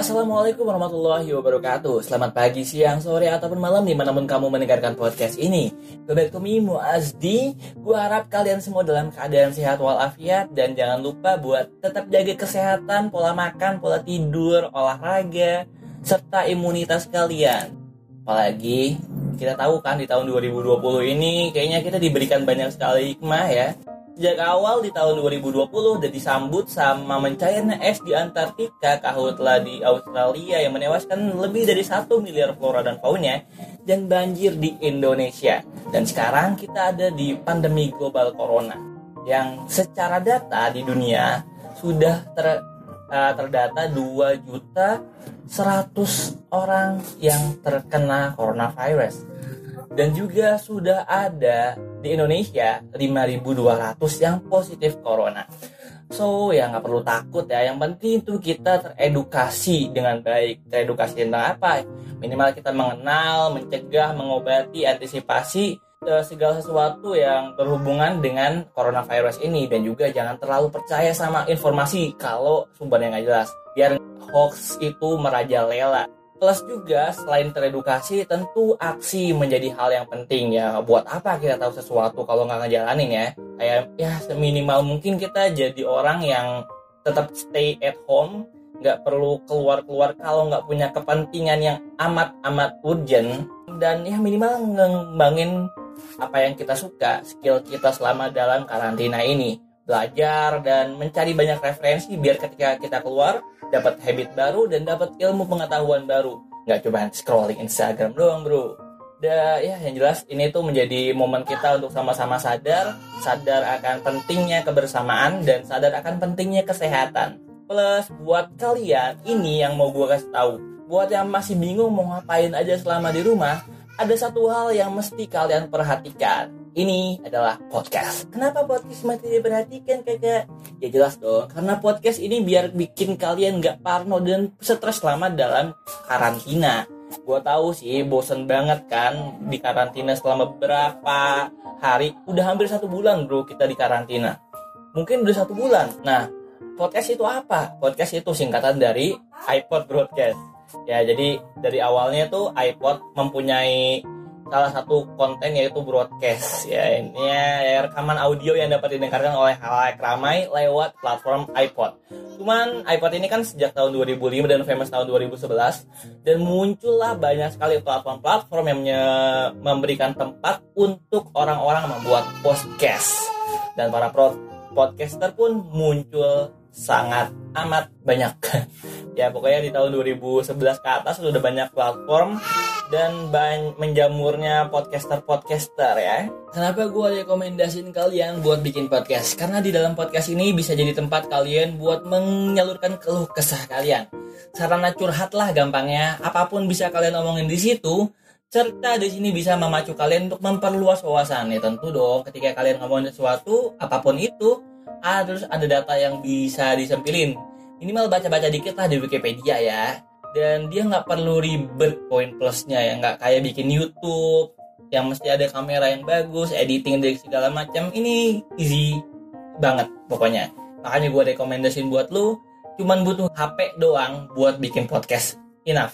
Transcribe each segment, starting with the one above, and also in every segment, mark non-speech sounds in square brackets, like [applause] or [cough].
Assalamualaikum warahmatullahi wabarakatuh. Selamat pagi, siang, sore, ataupun malam Di mana pun kamu mendengarkan podcast ini. Back to me, Muazdi Gue harap kalian semua dalam keadaan sehat walafiat Dan jangan lupa buat tetap jaga kesehatan Pola makan, pola tidur, olahraga Serta imunitas kalian. Apalagi kita tahu kan di tahun 2020 ini Kayaknya kita diberikan banyak sekali hikmah ya Sejak awal di tahun 2020 udah disambut sama mencairnya es di Antartika kahutlah di Australia yang menewaskan lebih dari 1 miliar flora dan fauna dan banjir di Indonesia. Dan sekarang kita ada di pandemi global corona yang secara data di dunia sudah ter, uh, terdata 2 juta 100 orang yang terkena coronavirus dan juga sudah ada di Indonesia 5.200 yang positif corona. So ya nggak perlu takut ya. Yang penting itu kita teredukasi dengan baik. Teredukasi tentang apa? Minimal kita mengenal, mencegah, mengobati, antisipasi eh, segala sesuatu yang berhubungan dengan coronavirus ini dan juga jangan terlalu percaya sama informasi kalau sumbernya nggak jelas. Biar hoax itu merajalela Plus juga selain teredukasi tentu aksi menjadi hal yang penting ya. Buat apa kita tahu sesuatu kalau nggak ngejalanin ya? Kayak ya seminimal mungkin kita jadi orang yang tetap stay at home, nggak perlu keluar-keluar kalau nggak punya kepentingan yang amat-amat urgent dan ya minimal ngembangin apa yang kita suka, skill kita selama dalam karantina ini. Belajar dan mencari banyak referensi biar ketika kita keluar dapat habit baru dan dapat ilmu pengetahuan baru. Nggak cuma scrolling Instagram doang bro. Da, ya yang jelas ini tuh menjadi momen kita untuk sama-sama sadar. Sadar akan pentingnya kebersamaan dan sadar akan pentingnya kesehatan. Plus buat kalian ini yang mau gue kasih tahu buat yang masih bingung mau ngapain aja selama di rumah ada satu hal yang mesti kalian perhatikan ini adalah podcast. Kenapa podcast masih diperhatikan kakak? Ya jelas dong, karena podcast ini biar bikin kalian nggak parno dan stres selama dalam karantina. Gue tahu sih, bosen banget kan di karantina selama beberapa hari. Udah hampir satu bulan bro kita di karantina. Mungkin udah satu bulan. Nah, podcast itu apa? Podcast itu singkatan dari iPod Broadcast. Ya, jadi dari awalnya tuh iPod mempunyai salah satu konten yaitu broadcast. Ya ini ya, rekaman audio yang dapat didengarkan oleh halayak ramai lewat platform iPod. Cuman iPod ini kan sejak tahun 2005 dan famous tahun 2011 dan muncullah banyak sekali platform-platform yang memberikan tempat untuk orang-orang membuat podcast. Dan para podcaster pun muncul sangat amat banyak. [laughs] Ya pokoknya di tahun 2011 ke atas sudah banyak platform dan menjamurnya podcaster-podcaster ya. Kenapa gue rekomendasiin kalian buat bikin podcast? Karena di dalam podcast ini bisa jadi tempat kalian buat menyalurkan keluh kesah kalian. Sarana curhat lah gampangnya, apa pun bisa kalian omongin di situ. Serta di sini bisa memacu kalian untuk memperluas wawasan. Ya tentu dong, ketika kalian ngomongin sesuatu, apa pun itu, harus ada data yang bisa disempilin. Minimal baca-baca dikit lah di Wikipedia ya dan dia nggak perlu ribet poin plusnya ya. Nggak kayak bikin YouTube yang mesti ada kamera yang bagus editing dari segala macam. Ini easy banget pokoknya. Makanya gue rekomendasiin buat lu cuman butuh HP doang buat bikin podcast. Enough.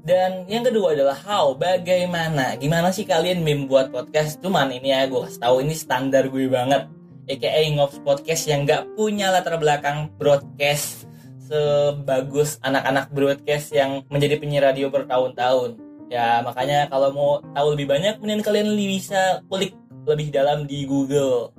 Dan yang kedua adalah how bagaimana. Gimana sih kalian membuat podcast? Cuman ini ya gue kasih tahu ini standar gue banget. Aka ngops podcast yang nggak punya latar belakang broadcast sebagus anak-anak broadcast yang menjadi penyiar radio bertahun-tahun. Ya, makanya kalau mau tahu lebih banyak, mending kalian bisa klik lebih dalam di Google.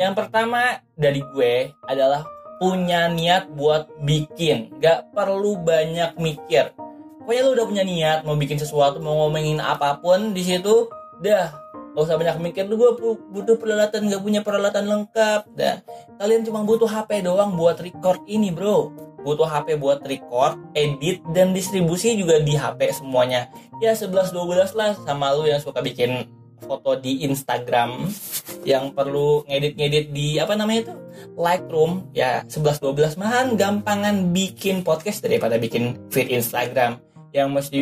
Yang pertama dari gue adalah punya niat buat bikin. Gak perlu banyak mikir. Pokoknya lu udah punya niat mau bikin sesuatu, mau ngomongin apa pun di situ, dah Gak usah banyak mikir lu gue butuh peralatan gak punya peralatan lengkap dan kalian cuma butuh HP doang buat record ini bro butuh HP buat record, edit, dan distribusi juga di HP semuanya. Ya 11-12 lah sama lu yang suka bikin foto di Instagram. Yang perlu ngedit-ngedit di apa namanya itu? Lightroom ya 11-12 mahan gampangan bikin podcast daripada bikin feed Instagram. Yang mesti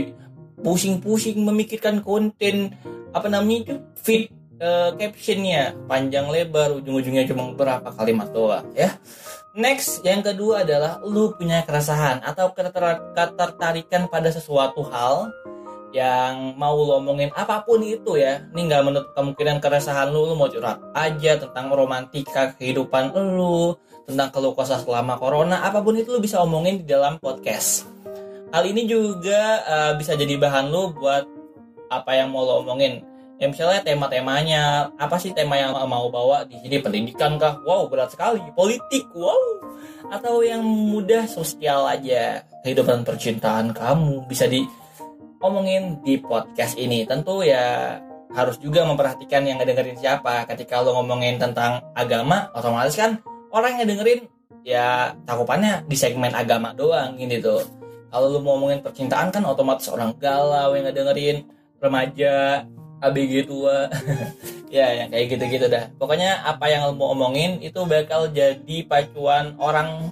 pusing-pusing memikirkan konten apa namanya itu? Feed uh, captionnya panjang lebar ujung-ujungnya cuma berapa kalimat doang ya. Next yang kedua adalah lu punya keresahan atau ketertarikan pada sesuatu hal yang mau lo omongin apa pun itu ya. Ini nggak menutup kemungkinan keresahan lu lu mau curhat aja tentang romantika kehidupan lu tentang keluh kesah selama corona apa pun itu lu bisa omongin di dalam podcast. Hal ini juga uh, bisa jadi bahan lu buat apa yang mau lo omongin ya misalnya tema-temanya apa sih tema yang mau bawa di sini pendidikan kah wow berat sekali politik wow atau yang mudah sosial aja kehidupan percintaan kamu bisa di omongin di podcast ini. Tentu ya harus juga memperhatikan yang ngedengerin siapa. Ketika lo ngomongin tentang agama, otomatis kan orang yang dengerin ya cakupannya di segmen agama doang gini tuh. Kalau lo mau ngomongin percintaan kan otomatis orang galau yang ngedengerin, remaja, ABG tua. [laughs] ya yang kayak gitu-gitu dah. Pokoknya apa yang mau omongin itu bakal jadi pacuan orang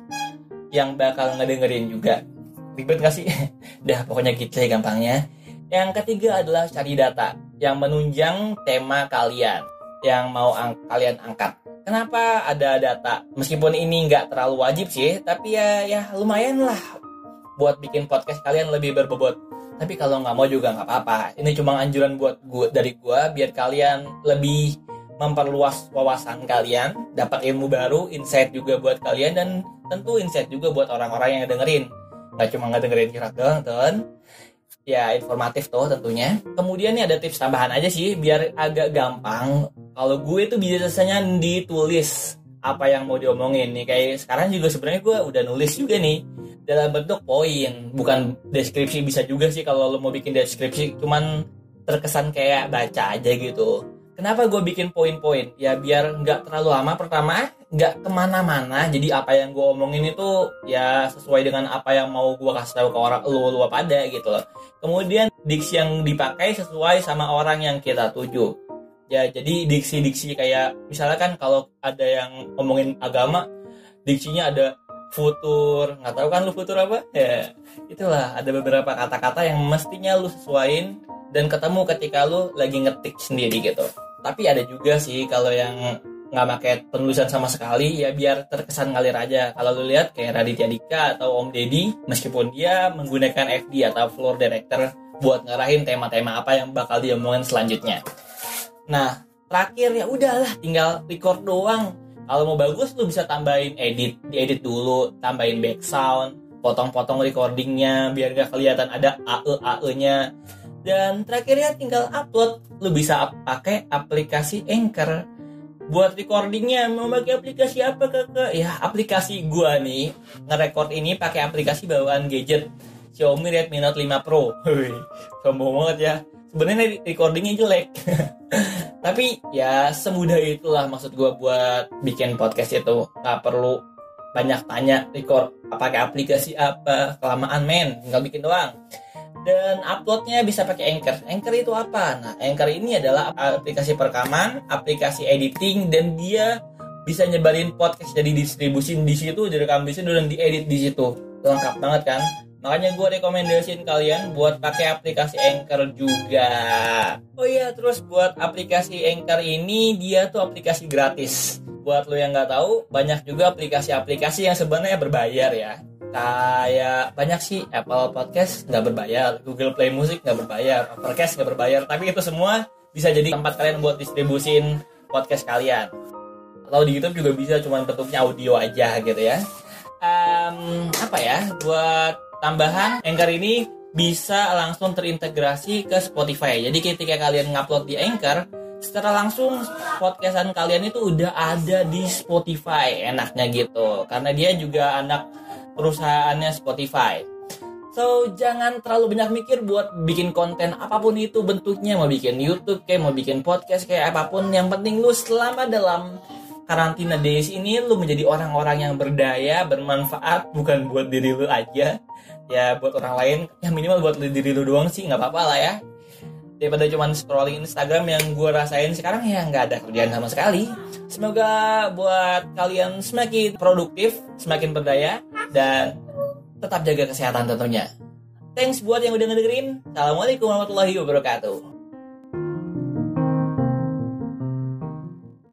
yang bakal ngedengerin juga ribet gak sih? [laughs] Dah pokoknya gitu ya gampangnya. Yang ketiga adalah cari data yang menunjang tema kalian yang mau ang kalian angkat. Kenapa ada data? Meskipun ini nggak terlalu wajib sih, tapi ya ya lumayan lah buat bikin podcast kalian lebih berbobot. Tapi kalau nggak mau juga nggak apa-apa. Ini cuma anjuran buat gua dari gua biar kalian lebih memperluas wawasan kalian, dapat ilmu baru, insight juga buat kalian dan tentu insight juga buat orang-orang yang dengerin nggak cuma nggak dengerin kirat doang tuh ya informatif tuh tentunya. Kemudian nih ada tips tambahan aja sih biar agak gampang. Kalau gue tuh biasanya ditulis apa yang mau diomongin nih. Kayak sekarang juga sebenarnya gue udah nulis juga nih dalam bentuk poin bukan deskripsi bisa juga sih kalau lo mau bikin deskripsi cuman terkesan kayak baca aja gitu Kenapa gue bikin poin-poin? Ya biar nggak terlalu lama pertama, nggak ke mana-mana. Jadi apa yang gue omongin itu ya sesuai dengan apa yang mau gue kasih tahu ke orang lu lu pada gitu loh. Kemudian diksi yang dipakai sesuai sama orang yang kita tuju. Ya jadi diksi-diksi kayak misalnya kan kalau ada yang ngomongin agama, diksinya ada futur, nggak tahu kan lu futur apa? Ya itulah ada beberapa kata-kata yang mestinya lu sesuaiin dan ketemu ketika lu lagi ngetik sendiri gitu. Tapi ada juga sih kalau yang nggak pakai penulisan sama sekali ya biar terkesan ngalir aja. Kalau lu lihat kayak Raditya Dika atau Om Deddy meskipun dia menggunakan FD atau floor director buat ngarahin tema-tema apa yang bakal diomongin selanjutnya. Nah terakhir ya udahlah tinggal record doang kalau mau bagus lu bisa tambahin edit diedit dulu tambahin background potong-potong recordingnya biar gak kelihatan ada AE AE nya dan terakhirnya tinggal upload. Lu bisa pakai aplikasi Anchor. Buat recordingnya mau pakai aplikasi apa kakak ya aplikasi gua nih ngerekord ini pakai aplikasi bawaan gadget Xiaomi Redmi Note 5 Pro. Sombong banget ya. Sebenarnya recordingnya jelek [laughs] tapi ya semudah itulah maksud gua buat bikin podcast itu nggak perlu banyak tanya record pakai aplikasi apa kelamaan men tinggal bikin doang dan uploadnya bisa pakai Anchor. Anchor itu apa? Nah, Anchor ini adalah aplikasi perekaman, aplikasi editing, dan dia bisa nyebarin podcast jadi distribusin di situ, direkam di situ dan diedit di situ. Lengkap banget kan? Makanya gue rekomendasiin kalian buat pakai aplikasi Anchor juga. Oh iya, terus buat aplikasi Anchor ini dia tuh aplikasi gratis. Buat lo yang nggak tahu, banyak juga aplikasi-aplikasi yang sebenarnya berbayar ya kayak banyak sih Apple Podcast nggak berbayar, Google Play Music nggak berbayar, Overcast nggak berbayar, tapi itu semua bisa jadi tempat kalian buat distribusin podcast kalian. Atau di YouTube juga bisa, cuma bentuknya audio aja gitu ya. Um, apa ya, buat tambahan, Anchor ini bisa langsung terintegrasi ke Spotify. Jadi ketika kalian ngupload di Anchor, secara langsung podcastan kalian itu udah ada di Spotify enaknya gitu karena dia juga anak perusahaannya Spotify. So jangan terlalu banyak mikir buat bikin konten apa pun itu bentuknya mau bikin YouTube kayak mau bikin podcast kayak apa pun yang penting lu selama dalam karantina days ini lu menjadi orang-orang yang berdaya bermanfaat bukan buat diri lu aja ya buat orang lain ya minimal buat diri lu doang sih nggak apa-apa lah ya daripada cuman scrolling Instagram yang gue rasain sekarang ya nggak ada kerjaan sama sekali semoga buat kalian semakin produktif semakin berdaya dan tetap jaga kesehatan tentunya. Thanks buat yang udah ngedengerin. Assalamualaikum warahmatullahi wabarakatuh.